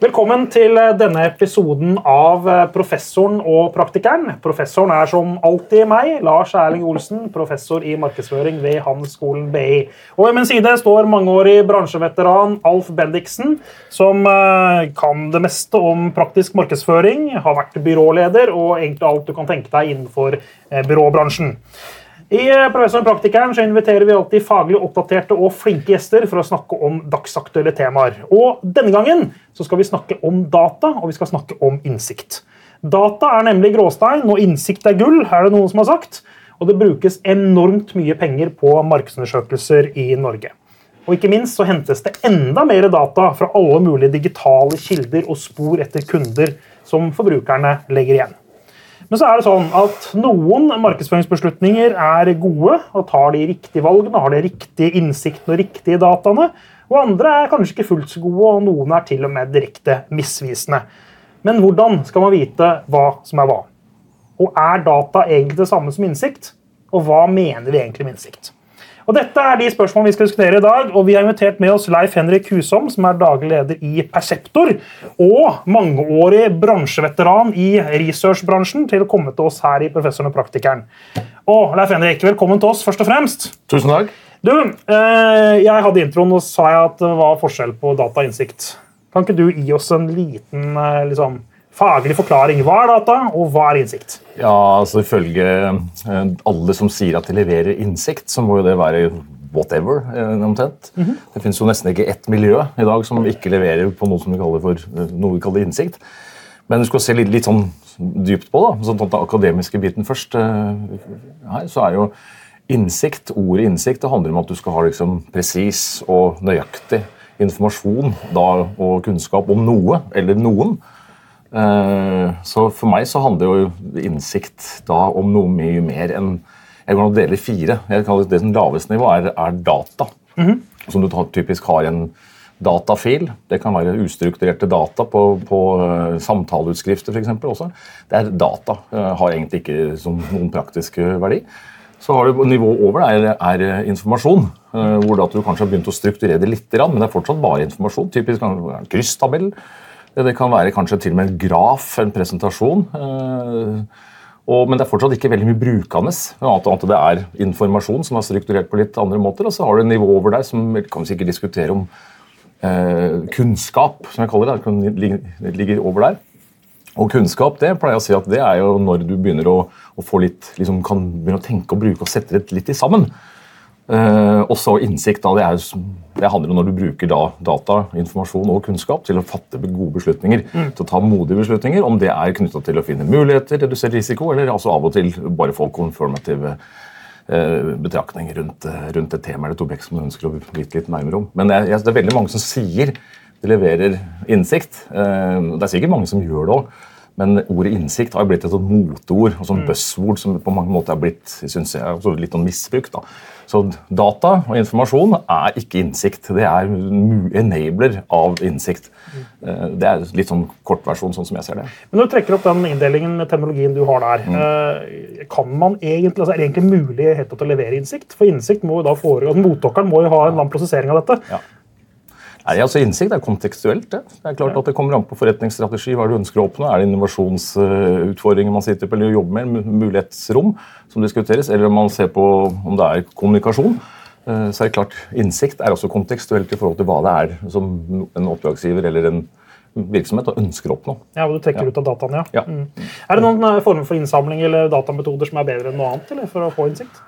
Velkommen til denne episoden av Professoren og praktikeren. Professoren er som alltid meg, Lars Erling Olsen, professor i markedsføring ved Handelsskolen BI. Og ved min side står mangeårig bransjeveteran Alf Bendiksen, som eh, kan det meste om praktisk markedsføring, har vært byråleder og egentlig alt du kan tenke deg innenfor eh, byråbransjen. I Professoren Praktikeren så inviterer vi alltid faglig oppdaterte og flinke gjester for å snakke om dagsaktuelle temaer. Og Denne gangen så skal vi snakke om data og vi skal snakke om innsikt. Data er nemlig gråstein, og innsikt er gull, er det noen som har sagt. Og det brukes enormt mye penger på markedsundersøkelser i Norge. Og ikke minst så hentes det enda mer data fra alle mulige digitale kilder og spor etter kunder som forbrukerne legger igjen. Men så er det sånn at noen markedsføringsbeslutninger er gode og tar de riktige valgene, har de riktige innsiktene og riktige dataene. Og andre er kanskje ikke fullt så gode, og noen er til og med direkte misvisende. Men hvordan skal man vite hva som er hva? Og er data egentlig det samme som innsikt? Og hva mener vi egentlig med innsikt? Og Dette er de spørsmålene vi skal diskutere i dag. og Vi har invitert med oss Leif Henrik Husom, som er daglig leder i Perseptor, og mangeårig bransjeveteran i researchbransjen, til å komme til oss her i Professoren og praktikeren. Og Leif Henrik, velkommen til oss, først og fremst. Tusen takk. Du, eh, Jeg hadde introen og sa jeg at det var forskjell på data og innsikt. Kan ikke du gi oss en liten eh, liksom, faglig forklaring. Hva er data, og hva er innsikt? Ja, altså Ifølge eh, alle som sier at de leverer innsikt, så må jo det være whatever. Eh, omtrent. Mm -hmm. Det finnes jo nesten ikke ett miljø i dag som ikke leverer på noe som vi kaller, for, eh, noe vi kaller innsikt. Men du skal se litt, litt sånn dypt på da, sånn den akademiske biten først. Her så er jo innsikt, Ordet innsikt det handler om at du skal ha liksom presis og nøyaktig informasjon da, og kunnskap om noe eller noen. Eh, så for meg så handler jo innsikt da om noe mye mer enn Jeg kan dele i fire. Jeg kaller Det som laveste nivå er, er data. Mm -hmm. Som du typisk har i en datafil. Det kan være ustrukturerte data på, på uh, samtaleutskrifter f.eks. også. Det er data. Uh, har egentlig ikke som, noen praktisk verdi. Så har du Nivået over er, er informasjon, hvor hvor du kanskje har begynt å strukturere det litt, men det er fortsatt bare informasjon. Typisk en krystabell det kan være kanskje til og med en graf, en presentasjon. Eh, og, men det er fortsatt ikke veldig mye brukende. At det er informasjon som er strukturert på litt andre måter. Og så har du et nivå over der som kan vi sikkert diskutere om eh, kunnskap, som jeg kaller det. Det ligger over der. Og kunnskap det pleier jeg å si at det er jo når du begynner å, å få litt, liksom kan begynne å tenke og bruke og sette det litt i sammen. Uh, og så innsikt. Da, det, er, det, handler om når du bruker da, data, informasjon og kunnskap til å fatte gode beslutninger. Mm. Til å ta modige beslutninger, om det er knytta til å finne muligheter, redusere risiko, eller altså av og til bare få konformative uh, betraktninger rundt, uh, rundt, et tema eller et objekt som du ønsker å vite litt nærmere om. Men jeg, jeg, det er veldig mange som sier de leverer innsikt. det er sikkert mange som gjør det òg. Men ordet innsikt har blitt et sånt moteord og sånn mm. buzzword som på mange måter er blitt synes jeg, litt sånn misbrukt. da. Så data og informasjon er ikke innsikt. Det er enabler av innsikt. Eh, det er litt sånn kortversjon, sånn som jeg ser det. Men Når du trekker opp den inndelingen, terminologien du har der, mm. Eh, kan man egentlig, altså er det egentlig mulig å levere innsikt? For innsikt må jo da foregå, altså Mottakeren må jo ha en annen prosessering av dette. Ja. Nei, altså Innsikt er kontekstuelt. Det Det er klart at det kommer an på forretningsstrategi. hva du ønsker å oppnå. Er det innovasjonsutfordringer man sitter på eller jobber med, mulighetsrom som diskuteres, eller om man ser på om det er kommunikasjon? Eh, så er det klart, Innsikt er også kontekstuelt i forhold til hva det er som en oppdragsgiver eller en virksomhet ønsker å oppnå. Ja, og du trekker ja. ut av dataene, ja. ja. Mm. Er det noen eh, former for innsamling eller datametoder som er bedre enn noe annet eller, for å få innsikt?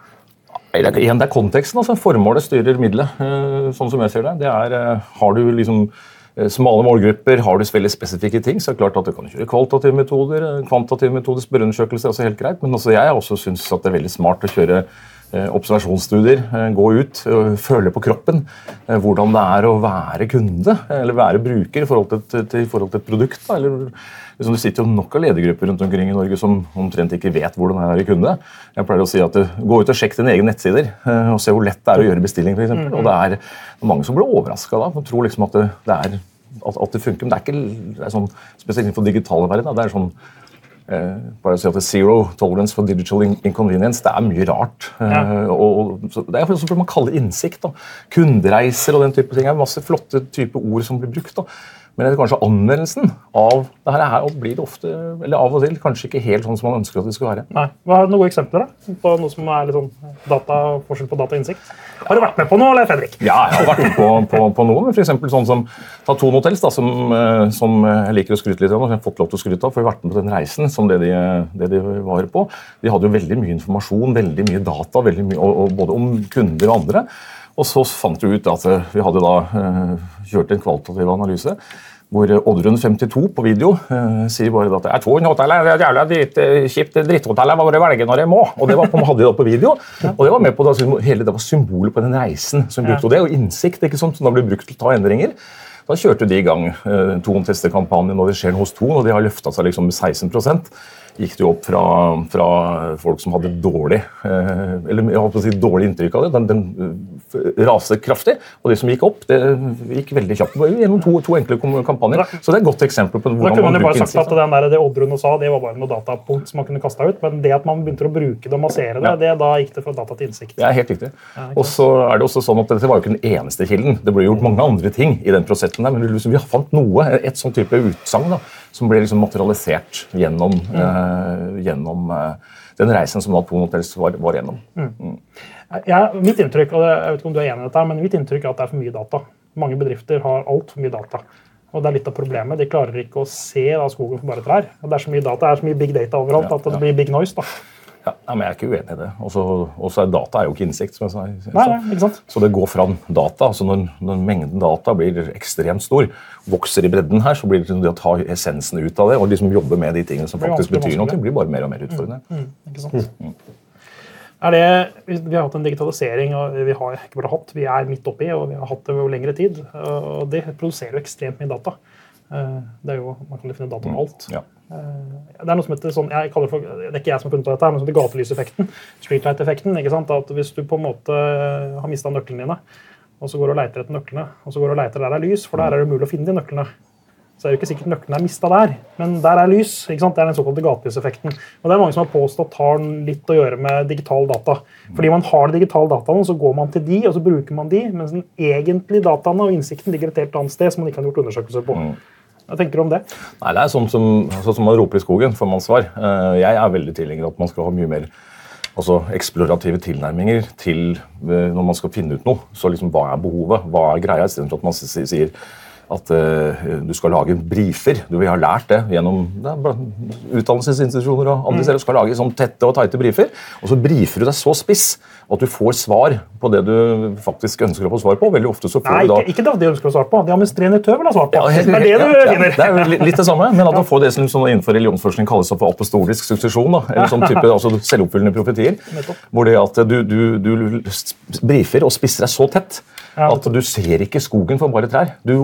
Igjen, det er konteksten. altså Formålet styrer middelet, eh, sånn som jeg ser det. det er, eh, har du liksom eh, smale målgrupper, har du veldig spesifikke ting, så er det klart at du kan kjøre kvalitative metoder. Kvantitative metoder, spørreundersøkelser er også helt greit, men også jeg også syns det er veldig smart å kjøre observasjonsstudier. Gå ut, føle på kroppen hvordan det er å være kunde eller være bruker i forhold til, forhold til et produkt. Da, eller liksom, Det sitter jo nok av ledergrupper rundt omkring i Norge som omtrent ikke vet hvordan det er i kunde. Jeg pleier å si at eh, Gå ut og sjekk dine egne nettsider eh, og se hvor lett det er å gjøre bestilling. For eksempel. og det er, mange som blir overraska da. og tror liksom at det, det er at, at, det funker. Men det er ikke det er sånn, spesielt innenfor digitale verden. Det er sånn Eh, bare si at det er Zero tolerance for digital inconvenience. Det er mye rart. Ja. Eh, og, og, det er noe man kaller innsikt. Da. Kundereiser og den type ting. Det er masse flotte type ord som blir brukt. Da. Men det er kanskje anvendelsen av det her er, og blir det ofte, eller av og til, kanskje ikke helt sånn som man ønsker at det skal være. Nei. Hva er noen eksempler da? på noe som er litt sånn data, forskjell på data og innsikt? Har du vært med på noe, eller Fredrik? Ja, jeg har vært med på, på, på noe. men for eksempel sånn som Taton Hotels, da, som, eh, som jeg liker å skryte litt av. og jeg har fått lov til å skryte av, for jeg har vært med på den reisen som det de, det de var på. De hadde jo veldig mye informasjon, veldig mye data, veldig mye, og, og både om kunder og andre. Og så fant vi ut at eh, vi hadde da uh, kjørt en kvalitativ analyse hvor Oddrun52 på video uh, sier bare at jeg er to hotell, det er jævla dritt, kjipt dritthotell, jeg bare velger når jeg må. Og det var på, hadde de da på video. Og det var med på det, hele det var symbolet på den reisen som brukte. Og det er innsikt ikke sant, som da blir brukt til å ta endringer. Da kjørte de i gang eh, Ton tester-kampanjen, og det skjer hos Ton, og de har løfta seg liksom med 16 gikk det jo opp fra, fra, folk som hadde dårlig eh, eller jeg håper å si dårlig inntrykk av det. Den, den raste kraftig. Og det som gikk opp, det gikk veldig kjapt. Gjennom to, to enkle kampanjer. Så det er et godt eksempel på hvordan man bruker innsatsen. da kunne man, man bare sagt at den der, Det Oddrun sa, det var bare noe datapunkt som man kunne kasta ut. Men det at man begynte å bruke det og massere det, det, da gikk det fra data til innsikt. Det er helt riktig. Og så er det også sånn at Dette var jo ikke den eneste kilden. Det ble gjort mange andre ting i den prosessen. der, Men vi fant noe, et sånn type utsagn som ble liksom materialisert gjennom, mm. uh, gjennom uh, den reisen som Napoleon Hotels var, var gjennom. Mm. Mm. Ja, mitt inntrykk og jeg vet ikke om du er enig i dette, men mitt inntrykk er at det er for mye data. Mange bedrifter har altfor mye data. Og det er litt av problemet. De klarer ikke å se da, skogen for bare trær. Det er så mye data, det er så mye big data overalt ja, at det blir big noise. da. Ja, men Jeg er ikke uenig i det. Og så er data er jo ikke innsikt. som jeg sa. Nei, nei, ikke sant? Så det går fram data. altså når, når, mengden data blir ekstremt stor, vokser i bredden her, så blir det å ta essensen ut av det og liksom jobbe med de tingene som faktisk betyr noe, det blir bare mer og mer utfordrende. Mm, mm, ikke sant? Mm. Er det, vi har hatt en digitalisering, og vi har ikke bare hatt, vi er midt oppi, og vi har hatt det over lengre tid. og Det produserer jo ekstremt mye data. Eh, det er jo, Man kan definere data om mm, alt. Ja. Eh, det er noe som heter sånn, jeg kaller for, det er ikke jeg som har funnet på dette, men som heter gatelyseffekten. Streetlight-effekten. ikke sant? At Hvis du på en måte har mista nøklene dine, og så går du og leter etter nøklene, og så går du og leter der det er lys, for der er det mulig å finne de nøklene. Så er det jo ikke sikkert nøklene er mista der, men der er lys. ikke sant? Det er den såkalte gatelyseffekten. Og det er mange som har påstått har litt å gjøre med digital data. Fordi man har de digitale dataene, så går man til de, og så bruker man de, mens den egentlige dataene og innsikten ligger et helt annet sted som man ikke har gjort undersøkelser på. Mm. Hva tenker du om det? Nei, Det er sånn som, sånn som man roper i skogen, får man svar. Eh, jeg er veldig tilhenger av at man skal ha mye mer altså eksplorative tilnærminger til eh, når man skal finne ut noe. Så liksom, Hva er behovet? Hva er greia? Istedenfor at man sier at uh, du skal lage briefer. Du vil ha lært det gjennom ja, utdannelsesinstitusjoner og andre mm. steder. Du skal lage sånn tette og tighte briefer, og så brifer du deg så spiss at du får svar på det du faktisk ønsker å få svar på. Veldig ofte så får Nei, du da... Ikke, ikke det du ønsker å svare på. Det administrerende tøv vil ha svar på. Ja, helt, det er det du ja, finner. Ja, det er litt det samme, men at du får det som sånn innenfor religionsforskning kalles for apostolisk suksesjon. Da, eller sånn type altså selvoppfyllende profetier. Hvor det at du, du, du brifer og spisser deg så tett at du ser ikke skogen for bare trær. Du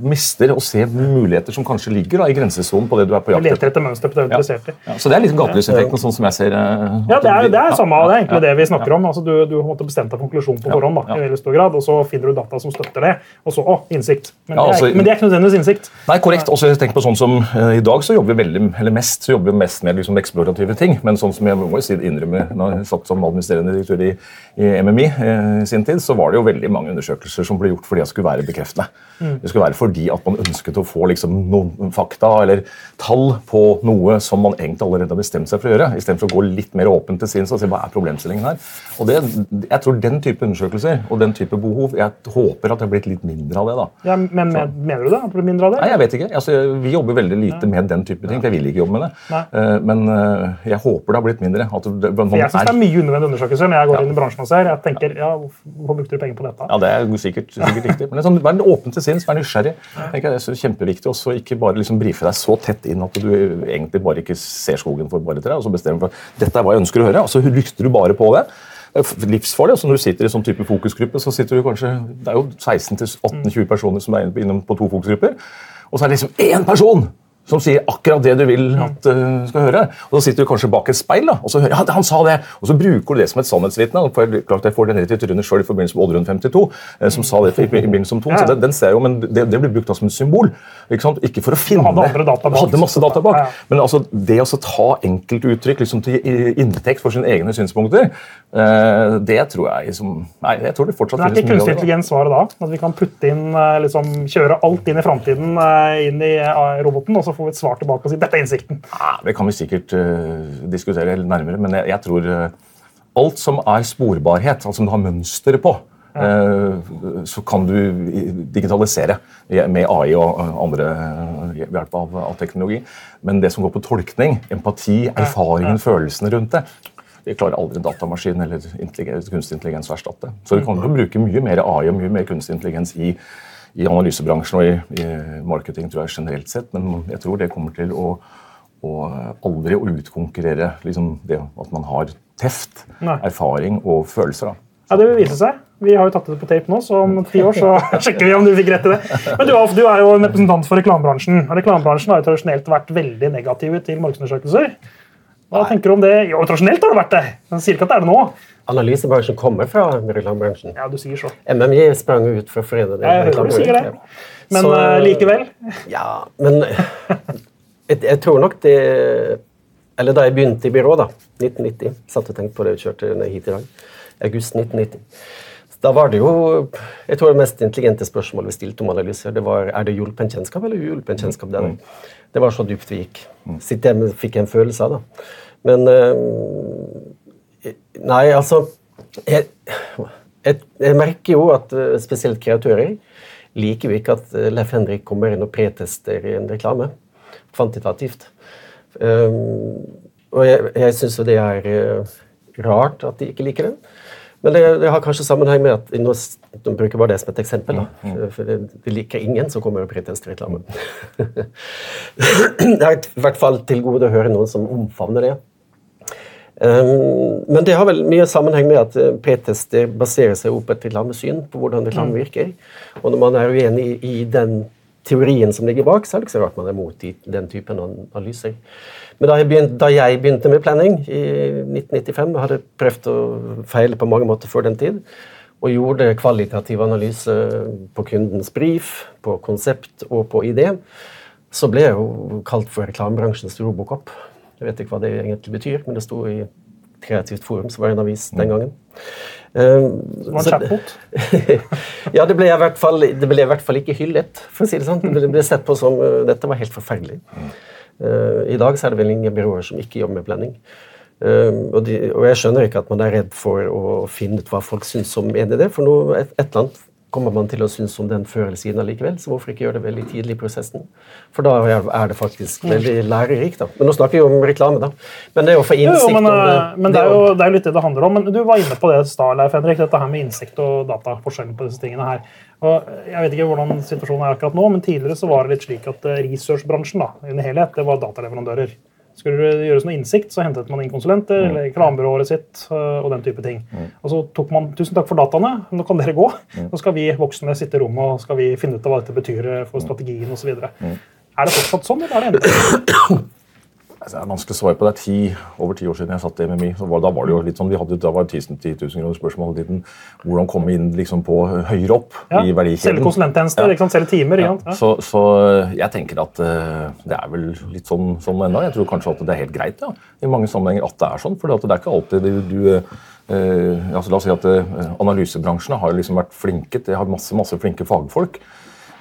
mister å se muligheter som kanskje ligger da, i grensesonen på det du er på jakt etter. Etter mønster på det du er interessert i. Ja. Så det er liksom gatelyseffekten, sånn som jeg ser uh, Ja, det er, det er samme, det er egentlig det vi snakker om. Altså, du, du måtte bestemt deg konklusjon på forhånd, da, i veldig stor grad, og så finner du data som støtter det. Og så å, innsikt. Men, det, er, altså, men det er ikke nødvendigvis innsikt. Nei, korrekt. Også tenk på sånn som uh, I dag så jobber vi veldig, eller mest så jobber vi mest med liksom, eksplorative ting. Men sånn som jeg må si innrømme, når jeg satt som administrerende direktør i, i MMI uh, i sin tid, så var det jo veldig mange undersøkelser som ble gjort fordi det skulle være bekreftende. Mm. Det skulle være fordi at man ønsket å få liksom noen fakta eller tall på noe som man egentlig allerede har bestemt seg for å gjøre, istedenfor å gå litt mer åpent til sinns og se hva er problemstillingen her. Og det, jeg tror Den type undersøkelser og den type behov Jeg håper at det har blitt litt mindre av det. da. Ja, men med, Mener du det? At det blir mindre av det? Nei, Jeg vet ikke. Altså, vi jobber veldig lite ja. med den type ting. for Jeg vil ikke jobbe med det. Nei. Eh, men eh, jeg håper det har blitt mindre. At det, jeg syns det er mye unødvendige undersøkelser når jeg går ja. inn i bransjen og ser. Jeg tenker, ja, Hvorfor brukte du penger på dette? Ja, Det er sikkert, sikkert riktig. Men sånn, Vær åpen til sinns, vær nysgjerrig. Jeg det er kjempeviktig også Ikke bare liksom brife deg så tett inn at du egentlig bare ikke ser skogen for bare trær. og så bestemmer for dette er hva jeg ønsker å høre, og så lykter du bare på det. Livsfarlig. altså Når du sitter i sånn type fokusgruppe, så sitter du kanskje Det er jo 16-18-20 personer som er inne på to fokusgrupper. Og så er det liksom én person som sier akkurat det du vil at du skal høre. Og Så sitter du kanskje bak et speil da, og så hører ja, han sa det, og så bruker du det som et sannhetsvitne. klart Jeg får den rett i trynet selv i forbindelse med Oddrun 52, eh, som sa det i forbindelse med ja. så den, den ser jeg jo, Men det, det blir brukt da som et symbol. Ikke sant? Ikke for å finne hadde andre data bak. Hadde masse data bak. Ja. Men altså, det å så ta enkeltuttrykk liksom, til inntekt for sine egne synspunkter, eh, det tror jeg som, Nei, jeg tror det fortsatt finnes mye av er ikke kunstig intelligens svaret da? At vi kan putte inn, eh, liksom, kjøre alt inn i framtiden eh, inn i eh, roboten, og så vi et svar tilbake og si dette er innsikten. Ja, det kan vi sikkert uh, diskutere nærmere, men jeg, jeg tror uh, alt som er sporbarhet, alt som du har mønster på, uh, så kan du digitalisere med AI og andre ved hjelp av, av teknologi. Men det som går på tolkning, empati, erfaringen, følelsene rundt det, det klarer aldri en datamaskin eller kunstig intelligens å erstatte. Så du kan jo bruke mye mer AI og mye mer kunstig intelligens i, i analysebransjen og i, i marketing tror jeg generelt sett, men jeg tror det kommer til å, å aldri å utkonkurrere liksom det at man har teft, Nei. erfaring og følelser. da. Ja, Det vil vise seg. Vi har jo tatt det på tape nå, så om ti år så sjekker vi om du fikk rett i det. Men du, Alf, du er jo en representant for reklamebransjen. og Reklamebransjen har jo tradisjonelt vært veldig negative til markedsundersøkelser. Hva tenker du om det? Jo, tradisjonelt har det vært det. Men sier ikke at det er det nå. Analysebransjen kommer fra reklamebransjen. Ja, du sier så. MMI sprang ut for å forene det. Jeg hører du sier det. Men Så- eh, likevel. Ja, men jeg, jeg tror nok det Eller da jeg begynte i byrå, da, 1990 Satt og tenkte på det og kjørte ned hit i dag. August 1990. Da var det jo jeg tror det mest intelligente spørsmålet vi stilte om analyser, det var er det hjulpen kjennskap eller uhjulpen kjennskap. Det, er det var så dypt vi gikk. Sitter jeg med, fikk en følelse av. da. Men eh, Nei, altså jeg, jeg, jeg merker jo at eh, spesielt kreatører liker jo ikke at eh, Leif Henrik kommer inn og pretester i en reklame. Kvantitativt. Um, og jeg, jeg syns jo det er rart at de ikke liker det. Men det, det har kanskje sammenheng med at nå, s- bruker bare det som et eksempel. da. For det, det liker ingen som kommer og pretester reklame. det er i hvert fall til gode å høre noen som omfavner det. Um, men det har vel mye sammenheng med at uh, p-tester baserer seg opp på et reklamesyn, på hvordan reklame virker. Og når man er uenig i, i den teorien som ligger bak, så er det ikke så rart man er mot den typen analyser. Men da jeg, begynte, da jeg begynte med planning i 1995, jeg hadde prøvd å feile på mange måter før den tid, og gjorde kvalitativ analyse på kundens brief, på konsept og på idé, så ble jeg jo kalt for reklamebransjens Robocop. Jeg vet ikke hva det egentlig betyr, men det sto i Kreativt Forum, som var en avis den gangen. Um, Det var en så- chatbot. ja, det ble, fall, det ble i hvert fall ikke hyllet, for å si det sånn. Det ble sett på som uh, dette var helt forferdelig. Uh, I dag så er det vel ingen byråer som ikke jobber med blending. Um, og, de, og jeg skjønner ikke at man er redd for å finne ut hva folk syns om en idé, for noe, et, et eller annet kommer man til å synes om den før eller siden allikevel, så hvorfor ikke gjøre det veldig tidlig i prosessen? For da er det faktisk veldig lærerikt. da. Men nå snakker vi jo om reklame, da. Men det er jo for innsikt jo, men, om det, eh, men det er jo det er litt det det handler om. Men du var inne på det Leif Henrik, dette her med innsikt og data. forskjellen på disse tingene her. Og jeg vet ikke hvordan situasjonen er akkurat nå, men tidligere så var det litt slik at eh, researchbransjen da, i en helhet, det var dataleverandører. Skulle det gjøres noe innsikt, så hentet man inn konsulenter eller reklamebyrået sitt øh, og den type ting. Og så tok man tusen takk for dataene, nå kan dere gå. Nå skal vi voksne sitte i rommet og skal vi finne ut av hva dette betyr øh, for strategien osv. Er det fortsatt sånn, eller er det endret? Det er vanskelig å svare på. Det er ti, over ti år siden jeg satt i MMI. Så var, da var det jo litt sånn, vi hadde, da var det 10 000 kroner spørsmål hele tiden. Hvordan komme inn liksom, på høyere opp Ja, i verdikjeden. Selge konsulenttjenester, Ja. liksom, selge timer. Ja? Ja. så, så jeg tenker at uh, det er vel litt sånn, sånn ennå. Jeg tror kanskje at det er helt greit ja, i mange sammenhenger at det er sånn. For det er ikke alltid du, du uh, altså La oss si at uh, analysebransjene har liksom vært flinke. De har masse, masse flinke fagfolk.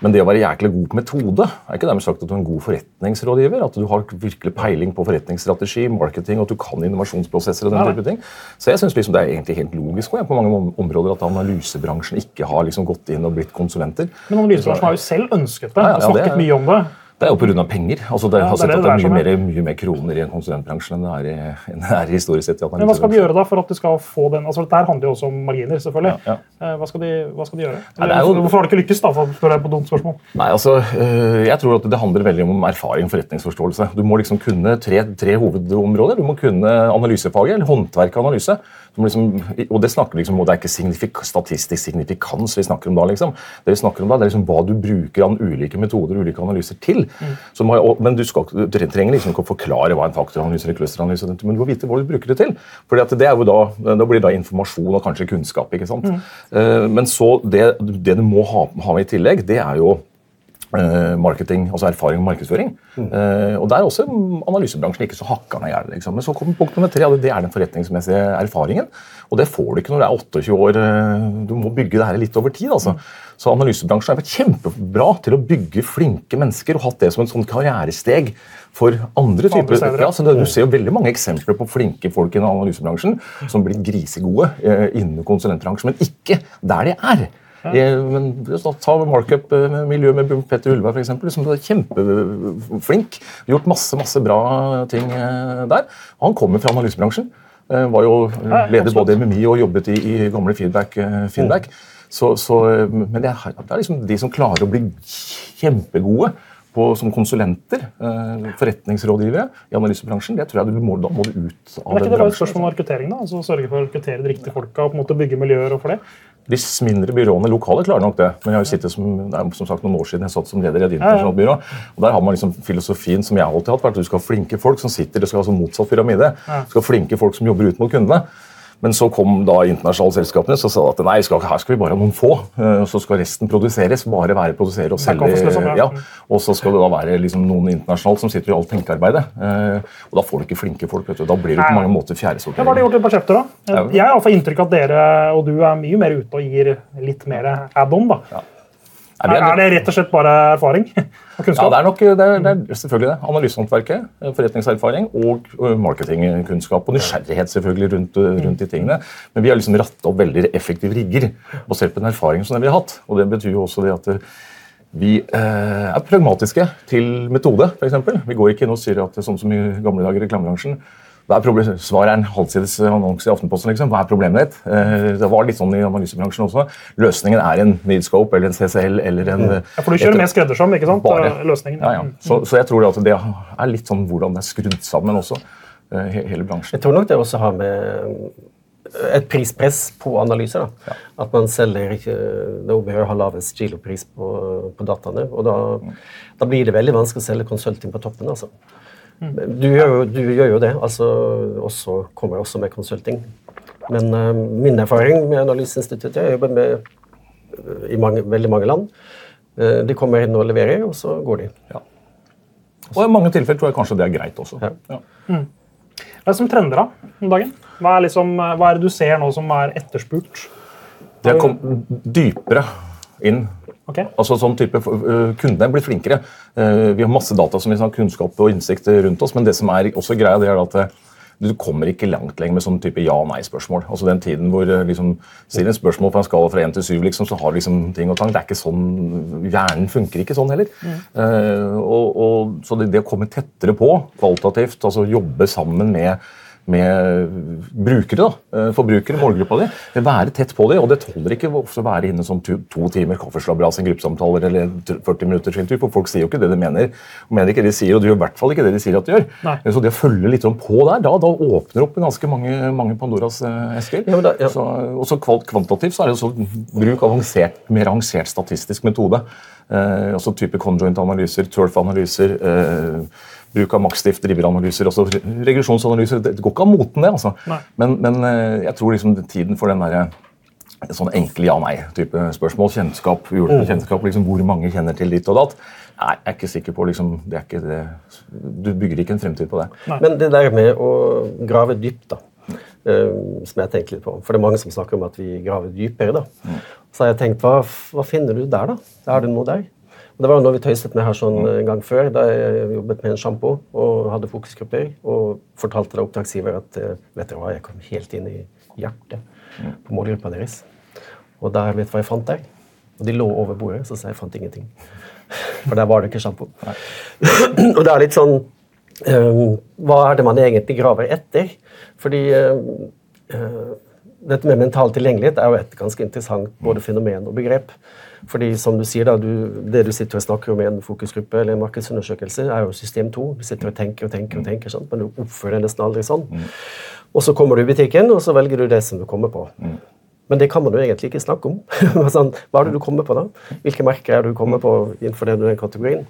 Men det å være jæklig god på metode er ikke dermed sagt at du er en god forretningsrådgiver. At du har virkelig peiling på forretningsstrategi, marketing, og at du kan innovasjonsprosesser. og den type ting. Så jeg synes liksom det er egentlig helt logisk også, på mange områder at analysebransjen ikke har liksom gått inn og blitt konsulenter. Men analysebransjen har jo selv ønsket det Ja, ja, og snakket det er- mye om det. Det er jo pga. penger. Altså det, Ja, har det er sett det at det det er mye mer, mye mer kroner i en konsulentbransje enn det er, i, enn det er historisk sett. Men hva skal de gjøre da for at de skal få den altså Dette handler jo også om marginer, selvfølgelig. Ja, ja. Hva, skal de, hva skal de gjøre? Nei, det er jo- Hvorfor har de ikke lykkes, da? for spørre deg på dumt spørsmål? Nei, altså, øh, Jeg tror at det handler veldig om erfaring og forretningsforståelse. Du må liksom kunne tre, tre hovedområder. Du må kunne analysefaget, eller håndverk og analyse. Liksom, og det snakker liksom, og det er ikke signifik statistisk signifikans vi snakker om da. liksom. Det vi snakker om da, det er liksom hva du bruker av ulike metoder og ulike analyser til. Så Har, men du, skal, du trenger liksom ikke å forklare hva en faktoranalyse eller clusteranalyse er, men du må vite hva du bruker det til. Fordi at det er jo da, da blir da informasjon og kanskje kunnskap. ikke sant? Eh, men så det, det du må ha, ha med i tillegg, det er jo eh, marketing, altså erfaring og markedsføring. Eh, og Der er også analysebransjen ikke så hakkerne i. Liksom. Men så kommer punkt nummer tre, og det er den forretningsmessige erfaringen. Og det får du ikke når du er 28 år. Du må bygge det her litt over tid. altså. Så analysebransjen har vært kjempebra til å bygge flinke mennesker og hatt det som en sånn karrieresteg for andre typer. ja. Så du ser jo veldig mange eksempler på flinke folk i analysebransjen som blir grisegode eh, innen konsulentbransjen, men ikke der de er. Ja. men Ta markup-miljøet med Petter for eksempel, som er kjempeflink. Gjort masse masse bra ting eh, der. Han kommer fra analysebransjen. Eh, Var jo leder både i MMI og jobbet i, i gamle Feedback. feedback. feedback. Så, så, eh, men det er, det er liksom de som klarer å bli kjempegode på, som konsulenter, eh, forretningsrådgivere i analysebransjen, det tror jeg du må, da må du ut av Men er ikke det bare et spørsmål om rekruttering? da? Altså Sørge for å rekruttere de riktige folka og på en måte bygge miljøer og for det? De mindre byråene lokale klarer nok det. Men jeg har jo sittet som, det er som sagt noen år siden jeg satt som leder i et internasjonalt byrå. og Der har man liksom filosofien som jeg alltid har hatt, vært at du skal ha flinke folk som sitter det skal ha sånn motsatt pyramide. Du skal ha flinke folk som jobber ut mot kundene. Men så kom da internasjonale selskapene så sa at nei, skal, her skal vi bare ha noen få. eh, Så skal resten produseres. Bare være produsere og selge. Liksom, ja. ja. Og så skal det da være liksom noen internasjonalt som sitter i alt tenkearbeidet. Eh, Og da får du ikke flinke folk. vet du. Da blir du på mange måter fjerdesortering. Hva har de gjort i budsjetter, da? Jeg har iallfall inntrykk av at dere og du er mye mer ute og gir litt mer add-on. da. Vi Er, er det rett og slett bare erfaring og kunnskap? Ja, det er nok det er, det er selvfølgelig det. Analysehåndverket, eh, forretningserfaring og eh, marketingkunnskap. Og nysgjerrighet selvfølgelig rundt, eh, rundt de tingene. Men vi har liksom rattet opp veldig effektive rigger basert på den erfaringen som vi har hatt. Og det betyr jo også det at vi eh, er pragmatiske til metode, f.eks. Vi går ikke inn og sier at sånn som i gamle dager i reklamebransjen hva er problemet? Svaret er en halvsides annonse i Aftenposten. Liksom. Hva er problemet ditt? Eh, Det var litt sånn i analysebransjen også. Løsningen er en Needscope eller en CCL eller en Ja, for du kjører mer skreddersom, ikke sant? Bare. Løsningen. Ja, ja. Så, så jeg tror det at det er litt sånn hvordan det er skrudd sammen også, eh, hele bransjen. Jeg tror nok det også har med et prispress på analyser. Da. At man selger ikke Det er å ha lavest kilopris på, på dataene. Og da, da blir det veldig vanskelig å selge konsulting på toppen. altså. Du gjør, jo, du gjør jo det. altså også, Kommer også med konsulting. Men uh, min erfaring med Analyseinstituttet Jeg jobber med eh, i mange, veldig mange land. Uh, de kommer inn og leverer, og så går de. Ja. Og i mange tilfeller tror jeg kanskje det er greit også. Ja. Ja. Hva er det som trender da om dagen? Hva er, liksom, hva er det du ser nå som er etterspurt? Det kommet dypere inn. Ok? Altså sånn type, Kundene blir flinkere. Eh, Vi har masse data som vi har kunnskap og innsikt rundt oss, men det som er også greia, det er at eh, du kommer ikke langt lenger med sånn type ja-nei-spørsmål. Altså Den tiden hvor eh, liksom, sier en spørsmål på en skala fra 1 til 7, liksom, så har du liksom ting og tang. Det er ikke sånn, Hjernen funker ikke sånn heller. Eh, og, og, så det, det å komme tettere på kvalitativt, altså jobbe sammen med med brukere, da, eh, forbrukere, målgruppa di. Være tett på dem. Og det tåler ikke ofte å være inne som to, to timer kaffeslabberas gruppesamtaler eller 40 minutter skiltur, for folk sier jo ikke det de mener. Og mener ikke det de sier, og de gjør i hvert fall ikke det de sier at de gjør. Nei. Så det å følge litt sånn på der, da, da åpner opp ganske mange, mange Pandoras eh, esker. Ja, da- ja. Så, og så kvalt- kvantitativt så er det så bruk avansert, mer avansert statistisk metode. Eh, altså type conjoint-analyser, turf-analyser, eh, bruk av maksstift, driveranalyser, også regresjonsanalyser. Det går ikke av moten, det. altså. Men, men eh, jeg tror liksom tiden for den derre sånn enkle ja-nei-type spørsmål, kjennskap, uhjulpet kjennskap, liksom hvor mange kjenner til ditt og datt, Nei, jeg er ikke sikker på liksom, det er ikke det, Du bygger ikke en fremtid på det. Men det der med å grave dypt, da, uh, som jeg tenker litt på For det er mange som snakker om at vi graver dypere. da. Så har jeg tenkt, hva, hva finner du der, da? Er det noe der? Det var jo noe vi tøyset med her sånn en gang før, da jeg jobbet med en sjampo og hadde fokusgrupper. Og fortalte da oppdragsgiver at eh, vet dere hva, jeg kom helt inn i hjertet på målgruppa deres. Og der vet du hva jeg fant der? Og de lå over bordet, så sa jeg fant ingenting. For der var det ikke sjampo. og det er litt sånn um, Hva er det man egentlig graver etter? Fordi um, eh, dette med mental tilgjengelighet er jo et ganske interessant både fenomen og begrep. Fordi som du sier da, du, Det du sitter og snakker om i en fokusgruppe eller en markedsundersøkelse, er jo system 2. Du sitter og tenker og tenker, og tenker, sant? men du oppfører deg nesten aldri sånn. Og så kommer du i butikken, og så velger du det som du kommer på. Men det kan man jo egentlig ikke snakke om. hva er det du kommer på da? Hvilke merker er det du kommer på innenfor den kategorien?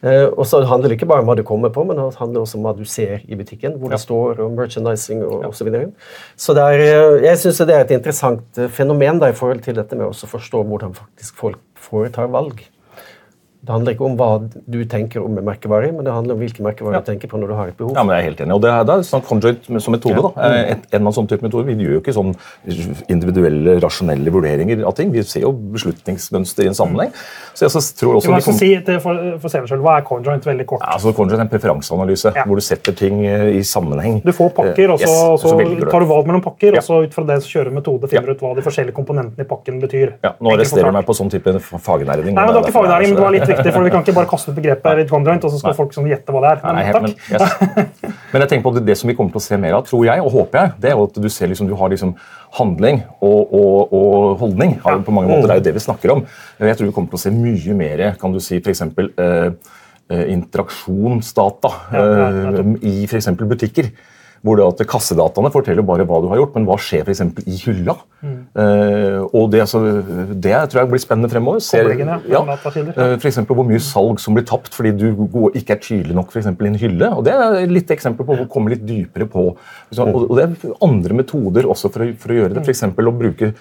Eh, og så handler det ikke bare om hva du kommer på, men det handler også om hva du ser i butikken. Hvor det står, og merchandising og osv. Så, videre. så er, eh, jeg syns det er et interessant eh, fenomen da, i forhold til dette med å forstå hvordan faktisk folk foretar valg. Det handler ikke om hva du tenker om en merkevare, men det handler om hvilke merkevarer Ja. du tenker på når du har et behov. Ja, men jeg er helt enig. Og det er, det er sånn conjoint som metode. da. Eh, Et, en av sånne type metoder. Vi gjør jo ikke sånn individuelle, rasjonelle vurderinger av ting. Vi ser jo beslutningsmønster i en sammenheng. Så jeg så tror også men vi så si til for, for selv, Hva er conjoint? Veldig kort. ja, altså Conjoint er en preferanseanalyse Ja. hvor du setter ting eh, i sammenheng. Du får pakker, og Eh, så, yes, så du. tar du valg mellom pakker, Ja. og så ut fra det så kjører metode finner Ja. ut hva de forskjellige komponentene i pakken betyr. Ja, nå arresterer du meg på sånn type fagnæring. Nei, men Det var ikke fagnæring, men det var litt viktig, for vi kan ikke bare kaste ut begrepet conjoint, og så skal folk sånn gjette hva det er. Nei, Men, helt, takk. men, yes. men jeg tenker på det, det som vi kommer til å se mer av, tror jeg, og håper jeg, det er at du ser liksom, du har liksom handling og, og, og holdning. Ja. på mange måter, Det er jo det vi snakker om. Jeg tror vi kommer til å se mye mer kan du si, for eksempel, eh, eh, interaksjonsdata Ja, ja, eh, i f.eks. butikker. Hvor det at Kassedataene forteller bare hva du har gjort, men hva skjer for eksempel i hylla? Mm. Eh, og det, altså, det tror jeg blir spennende fremover. Ser- ja, eh, for eksempel hvor mye salg som blir tapt fordi du går, ikke er tydelig nok for eksempel, i en hylle. og Det er litt eksempel på å komme litt dypere på. Så, og, og det er andre metoder også for å, for å gjøre det. F.eks. å bruke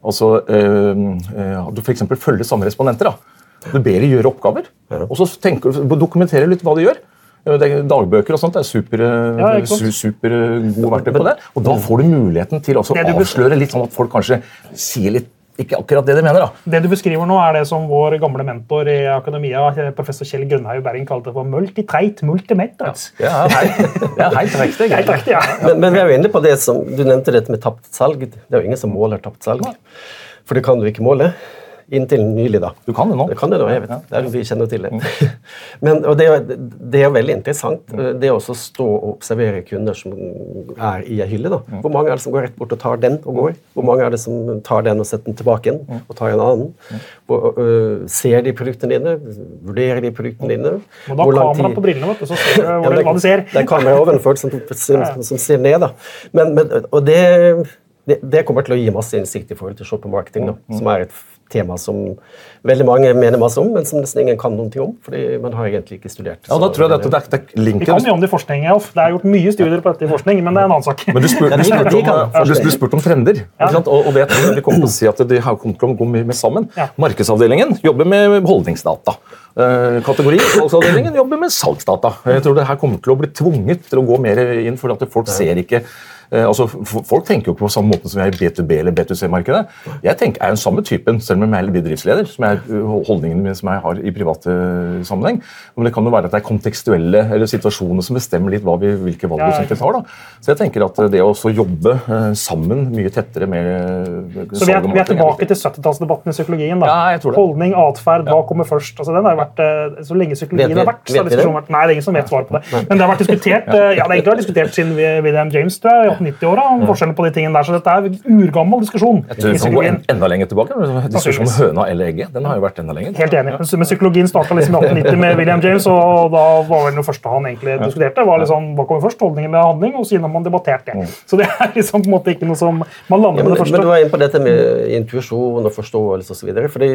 altså, eh, eh, du for eksempel følger samme respondenter. da. Du ber de gjøre oppgaver, og så tenker du, dokumenterer litt hva de gjør. Dagbøker og sånt er super, eh, Ja, su, super eh, gode verktøy på det. Og da får du muligheten til å avsløre litt sånn at folk kanskje sier litt ikke akkurat det de mener. da. Det du beskriver nå, er det som vår gamle mentor i akademia, professor Kjell Grønhaug Bergen, kalte for multitreit multimethods. Ja, det er helt riktig. Helt riktig, ja. Men, men vi er jo inne på det som, Du nevnte dette med tapt salg. Det er jo ingen som måler tapt salg. For det kan du ikke måle. Inntil nylig, da. Du kan det nå. Det kan det nå, jeg vet. Det er, vi kjenner til det. Men, og det, det er veldig interessant, det å stå og observere kunder som er i ei hylle. da. Hvor mange er det som går rett bort og tar den og går? Hvor mange er det som tar den og setter den tilbake igjen og tar en annen? Hvor, øh, ser de produktene dine? Vurderer de produktene dine? Og da Hvor lang kamera på brillene, vet du, så ser du hva du ser. det er kamera ovenfor som, som, som ser ned. da. Men, men, og det, det, det kommer til å gi masse innsikt i forhold til shoppermarketing, da, som er et tema som veldig mange mener masse om, men som nesten ingen kan noen ting om. fordi man har egentlig ikke studert. Ja, da tror jeg dette, det, er- det linken... Vi kan mye om det i forskning, Alf. Det er gjort mye studier på dette i forskning, men det er en annen sak. Men du spurte, Ja, kan om, du, forske. du spurte om trender. ikke sant? Og, og vet vi kommer til å si at de har kommet til å gå mye mer sammen. Ja. Markedsavdelingen jobber med holdningsdata. Eh, Kategori salgsavdelingen jobber med salgsdata. Jeg tror det her kommer til å bli tvunget til å gå mer inn, for at folk ser ikke eh, altså, Folk tenker jo ikke på samme måte som vi er i B2B- eller B2C-markedet. Jeg tenker, er jo den samme typen, selv om jeg er bedriftsleder, som er holdningene holdningen min som jeg har i privat uh, sammenheng. Men det kan jo være at det er kontekstuelle eller situasjoner som bestemmer litt vi, hvilke valg Ja, vi egentlig tar. da. Så jeg tenker at det å jobbe sammen mye tettere med Så vi er, vi er tilbake til 70-tallsdebatten i psykologien. da. Ja, jeg tror det. Holdning, atferd, hva kommer først? Altså, den har jo vært, eh, Så lenge psykologien har vært, så har diskusjonen vært Nei, det er ingen som vet svaret på det. Men det har vært diskutert eh, ja, det har vært diskutert siden William James tror jeg, i 1890-åra. om forskjellen på de tingene der, Så dette er en urgammel diskusjon. Jeg tror vi kan gå en, enda lenger tilbake. men Diskusjonen om høna eller egget den har jo vært enda lenger. Helt enig. Men men psykologien starta liksom i 1890 med William James, og da var vel det første han egentlig diskuterte, var liksom, hva kommer først, holdning eller handling, og siden har man debattert det. Så det er liksom på en måte ikke noe som Man lander Ja, med det første. men du var inne på dette med intuisjon og forståelse osv. fordi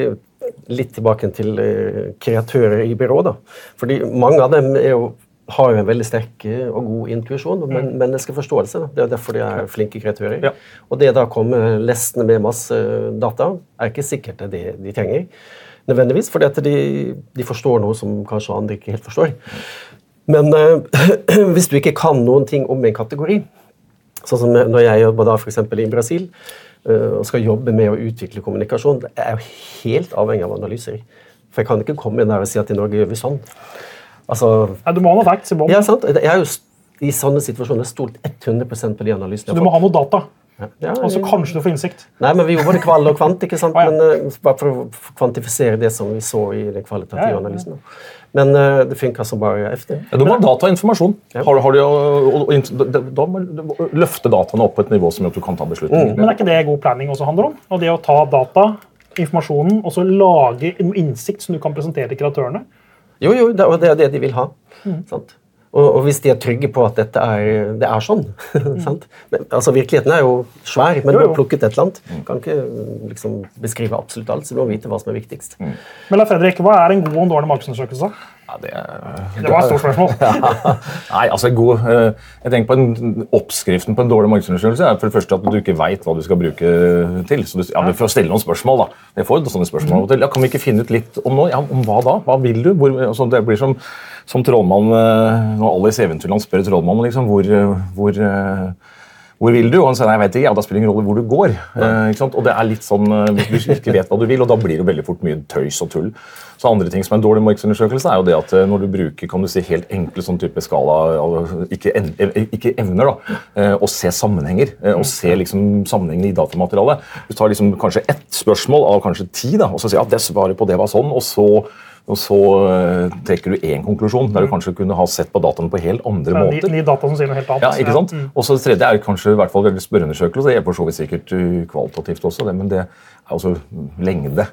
Litt tilbake til eh, kreatører i byrå. da. Fordi Mange av dem er jo, har jo en veldig sterk eh, og god intuisjon og men, menneskeforståelse. Det er derfor de er flinke kreatører. Ja. Og det da kommer lestende med masse data, er ikke sikkert det er det de trenger. nødvendigvis, fordi at de, de forstår noe som kanskje andre ikke helt forstår. Men eh, hvis du ikke kan noen ting om en kategori, Sånn som når jeg jobber da for eksempel i Brasil øh, og skal jobbe med å utvikle kommunikasjon, det er jo helt avhengig av analyser. For jeg kan ikke komme inn der og si at i Norge gjør vi sånn. Altså, Ja, du må ha noe facts i bånn. ja, sant? Jeg har jo i sånne situasjoner stolt 100% på de analysene. Så du må ha noe data. Ja. Ja, Og så kanskje du får innsikt. Nei, men Vi gjorde både kvall og kvant, ikke sant? ah, ja. men uh, bare for å kvantifisere det som vi så i den kvalitative Ja, ja, ja. analysen. Men uh, det funka som bare efter. Ja, du må ha data og informasjon. Ja. Har, har de, og, og, da- da må du løfte dataene opp på et nivå som gjør at du kan ta beslutninger. Men er ikke det god planning også handler om? Og det å ta data, informasjonen, og så lage en innsikt som du kan presentere til kreatørene? Jo, jo, det, og det er det de vil ha. Mm. Sant? Og, og hvis de er trygge på at dette er, det er sånn sant? Men, altså Virkeligheten er jo svær, men du jo. du har jo. plukket et eller annet. Kan ikke liksom, beskrive absolutt alt, så du må vite hva som er viktigst. Men la Fredrik, hva er en god og en dårlig markedsundersøkelse? Ja, det, Det var et stort spørsmål. Nei, altså god, eh, jeg tenker på en, Oppskriften på en dårlig markedsundersøkelse er for det første at du ikke veit hva du skal bruke til. Så du, ja, Du får stille noen spørsmål. da. Jeg får sånne spørsmål av og til. Ja, Kan vi ikke finne ut litt om noe? Ja, Om hva da? Hva vil du? Hvor, altså, det blir som, som trollmann eh, Når Alice Eventyrland spør trollmannen liksom, hvor, eh, hvor hvor vil du? Og han sier nei, jeg vet ikke, ja, da spiller det ingen rolle hvor du går. Eh, ikke sant? Og det er litt sånn, eh, Hvis du ikke vet hva du vil, og da blir det veldig fort mye tøys og tull. Så andre ting som er en dårlig markedsundersøkelse, er jo det at eh, når du bruker kan du si, helt enkle sånn type skala, av- ikke, eh, ikke evner, da, å se sammenhenger, og se liksom sammenhengene i datamaterialet. Du tar liksom kanskje ett spørsmål av kanskje ti, da, og så sier at det svaret på det var sånn, og så og så eh, trekker du én konklusjon, der du kanskje kunne ha sett på dataene på helt andre er måter. Ny, ny data som sier noe helt annet. Ja, ikke sant? Og så det tredje er kanskje i hvert fall veldig spørreundersøkelse. Det er for så vidt sikkert uh, kvalitativt også, det, men det er også lengde.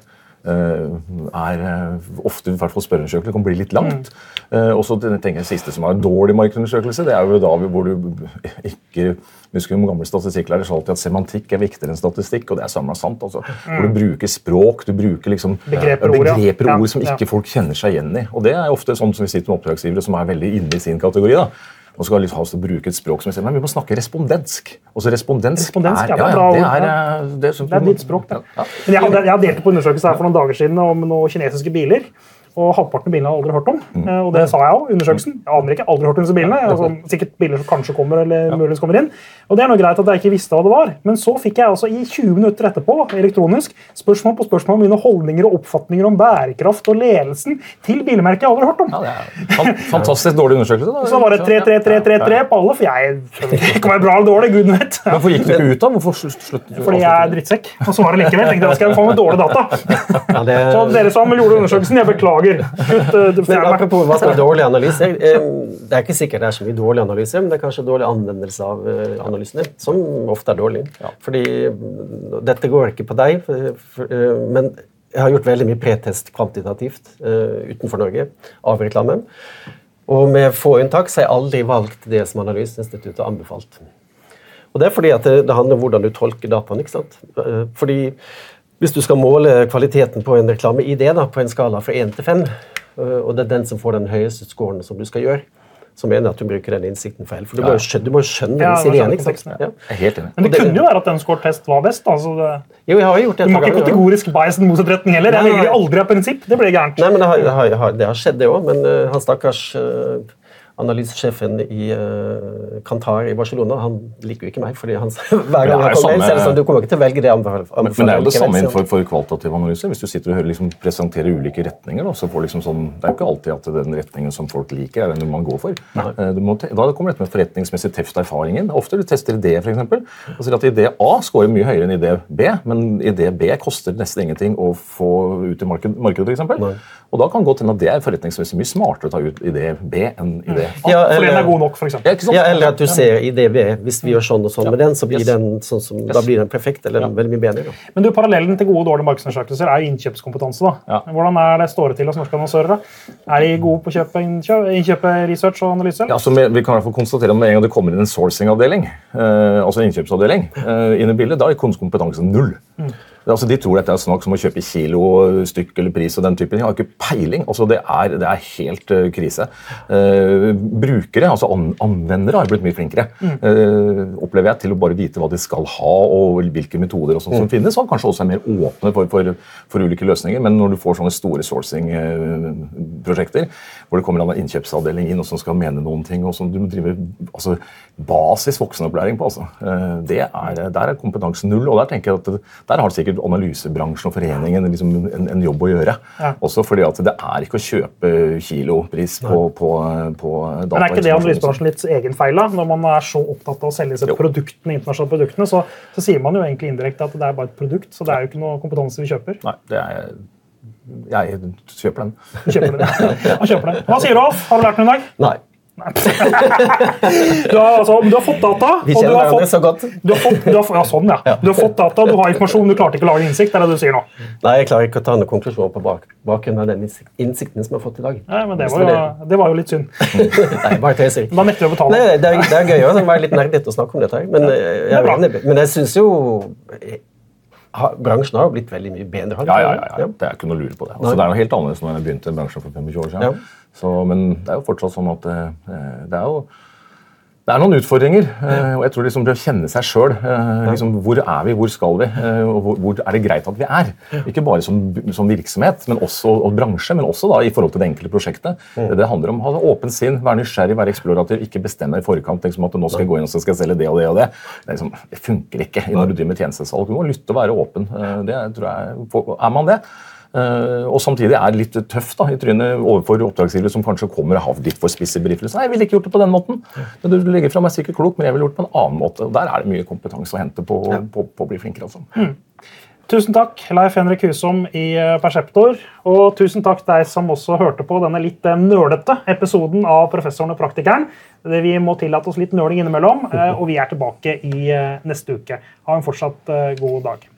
Uh, er uh, ofte i hvert fall spørreundersøkelse kan bli litt langt. Uh, og så tenker jeg siste som er en dårlig markedsundersøkelse, det er jo da hvor du ikke husker om gamle statistikklærer sa alltid at semantikk er viktigere enn statistikk, og det er samla sant. altså. Hvor du bruker språk, du bruker liksom Begreper ord, ja. begreper ord som ikke folk kjenner seg igjen i. Og det er ofte sånn som vi sitter med oppdragsgivere som er veldig inne i sin kategori. da. Og skal liksom ha oss til å bruke et språk som jeg sier, men vi må snakke respondensk. Også respondensk, Respondensk, det er ja, ja, det er, det, er, det er, Det er ditt språk, det. Ja. Men jeg, hadde, jeg delte på undersøkelse her for noen dager siden om noen kinesiske biler. Og halvparten av bilene har jeg aldri hørt om. Mm. Eh, Og det sa jeg òg. Undersøkelsen. Jeg aner ikke. Aldri hørt om disse bilene. Altså, sikkert biler som kanskje kommer eller muligens kommer inn. Og det er noe greit at jeg ikke visste hva det var. Men så fikk jeg altså i 20 minutter etterpå elektronisk spørsmål på spørsmål om mine holdninger og oppfatninger om bærekraft og ledelsen til bilmerket jeg aldri har hørt om. Ja, det er fantastisk dårlig undersøkelse. da. Så var det 3-3-3-3-3 på alle, for jeg kan er bra eller dårlig. Gud vet. Hvorfor gikk du ikke ut, da? Hvorfor sluttet du? Fordi jeg er drittsekk. Og svaret likevel. Tenkte jeg, skal jeg få med dårlig data. Så dere som gjorde undersøkelsen, jeg beklager. Slutt, eh, du men apropos hva som er dårlig analyse. eh, Det er ikke sikkert det er så mye dårlig analyse, men det er kanskje dårlig anvendelse av eh, analysene, som ofte er dårlig. Fordi dette går ikke på deg, eh, men jeg har gjort veldig mye pretest kvantitativt utenfor Norge av reklame. Og med få unntak så har jeg aldri valgt det som Analyseinstituttet har anbefalt. Og det er fordi at det, det handler om hvordan du tolker dataen. ikke sant? Fordi hvis du skal måle kvaliteten på en reklame-ID på en skala fra 1 til 5, eh, og det er den som får den høyeste scoren som du skal gjøre, så mener jeg at du bruker den innsikten feil. For du må jo skjønne, du må skjønne Ja, den må ikke sant? Ja. Helt enig. Men det det- kunne jo være at den scoretest var best. Altså det, Jo, jeg har jo gjort det du må ikke kategorisk bias den motsatte retning heller. Jeg velger aldri av prinsipp. Det ble gærent. Nei, men det har, det har, det har, skjedd, det òg. Men uh, han stakkars eh, analysesjefen i uh, Kantar i Barcelona han liker jo ikke meg. fordi han, hver gang han kommer, inn, så er det sånn, du kommer ikke til å velge det Anbefaler, anbefaler. Men, men det er jo det samme innenfor for kvalitativ analyse. Hvis du sitter og hører liksom presentere ulike retninger, da, så får liksom sånn, det er jo ikke alltid at den retningen som folk liker, er den man går for. Eh, Du må da kommer dette med forretningsmessig teft erfaringen. Ofte du tester idé, f.eks. Og sier at idé A scorer mye høyere enn idé B, men idé B koster nesten ingenting å få ut i marked, markedet, eksempel. Nei. Og da kan godt hende at det er forretningsmessig mye smartere å ta ut idé B enn idé A. Ja, For den er god nok, for Ja, eksempel. ikke sant? Ja, eller at du ser idé B. hvis vi gjør sånn og sånn med den, så blir Yes. den sånn som, da blir den perfekt eller veldig mye bedre. Da. Men du, parallellen til gode og dårlige markedsundersøkelser er jo innkjøpskompetanse. da. Ja. Hvordan er det står det til hos norske annonsører? da? Er de gode på å kjøpe innkjøp, innkjøpe research og analyse? Ja, så vi, vi kan i hvert fall konstatere om med en gang det kommer inn en sourcing-avdeling, eh, altså en innkjøpsavdeling, eh, inn i bildet, da er kundekompetansen null. Det, altså, de tror dette er snakk om å kjøpe kilo, stykk eller pris og den typen. De har ikke peiling. Altså, det, er, det er helt uh, krise. Uh, brukere, altså an, anvendere, har blitt mye flinkere. uh, opplever jeg, til å bare vite hva de skal ha og hvilke metoder og sånt som finnes, og kanskje også er mer åpne for, for, for ulike løsninger. Men når du får sånne store sourcing-prosjekter, hvor det kommer en innkjøpsavdeling inn og som skal mene noen ting, og som du driver altså, basis voksenopplæring på, altså. Det er, der er kompetansen null. og Der tenker jeg at det, der har sikkert analysebransjen og foreningen liksom en, en jobb å gjøre. Ja. Også fordi at det er ikke å kjøpe kilopris på, på, på Men er ikke det analysebransjen litt egen feil? da? Når man er så opptatt av å selge disse produktene, internasjonale produktene, så, så sier man jo egentlig indirekte at det er bare et produkt, så det er jo ikke noe kompetanse vi kjøper. Nei, det er Jeg kjøper den. Kjøper den. Ja. kjøper den. Hva sier du, Alf? Har du lært noe i dag? Nei. Du har, altså, du har fått data. Vi kjenner har hverandre så godt. du har fått, du har, ja, sånn, ja. Du har fått data, du har informasjon, du klarte ikke å lage innsikt. Er det du sier nå. Nei, jeg klarer ikke å ta noen konklusjoner på bak, bakgrunn av den innsikten som jeg har fått i dag. Nei, men det var, jo, det var jo litt synd. Nei, bare tøyser. Da nekter vi å betale. Nei, det, er, det er gøy å være litt nerdete å snakke om dette. Men, eh, jeg, det enig. men jeg syns jo eh, ha, Bransjen har jo blitt veldig mye bedre. Ja, ja, ja, det? ja. Det er ikke noe å lure på det. Altså, det er noe helt annerledes når jeg begynte i bransjen for 25 år siden. Ja. Så, men det er jo fortsatt sånn at eh, det er jo det er noen utfordringer. eh, og jeg tror liksom det å kjenne seg sjøl. Liksom, hvor er vi, hvor skal vi, eh, og hvor, hvor er det greit at vi er? Ikke bare som, som virksomhet men også, og bransje, men også da i forhold til det enkelte prosjektet. Det, det handler om å ha åpent sinn, være nysgjerrig, være eksplorativ, ikke bestemme i forkant liksom, at nå skal jeg gå inn og så skal jeg selge det og det og det. Det, liksom, det funker ikke når du driver med tjenestesalg. Du må lytte og være åpen. Eh, Det tror jeg, Er man det, Eh, og samtidig er det litt tøft da, i trynet overfor oppdragsgivere som kanskje kommer og har litt for spisse briefer. Nei, jeg ville ikke gjort det på den måten. Men du legger fra meg sikkert klok, men jeg ville gjort det på en annen måte. Og Der er det mye kompetanse å hente på, på, på å bli flinkere. Altså. Tusen takk, Leif Henrik Husom i eh, Perseptor. Og tusen takk deg som også hørte på denne litt eh, nølete episoden av Professoren og praktikeren. Vi må tillate oss litt nøling innimellom, eh, og vi er tilbake i eh, neste uke. Ha en fortsatt eh, god dag.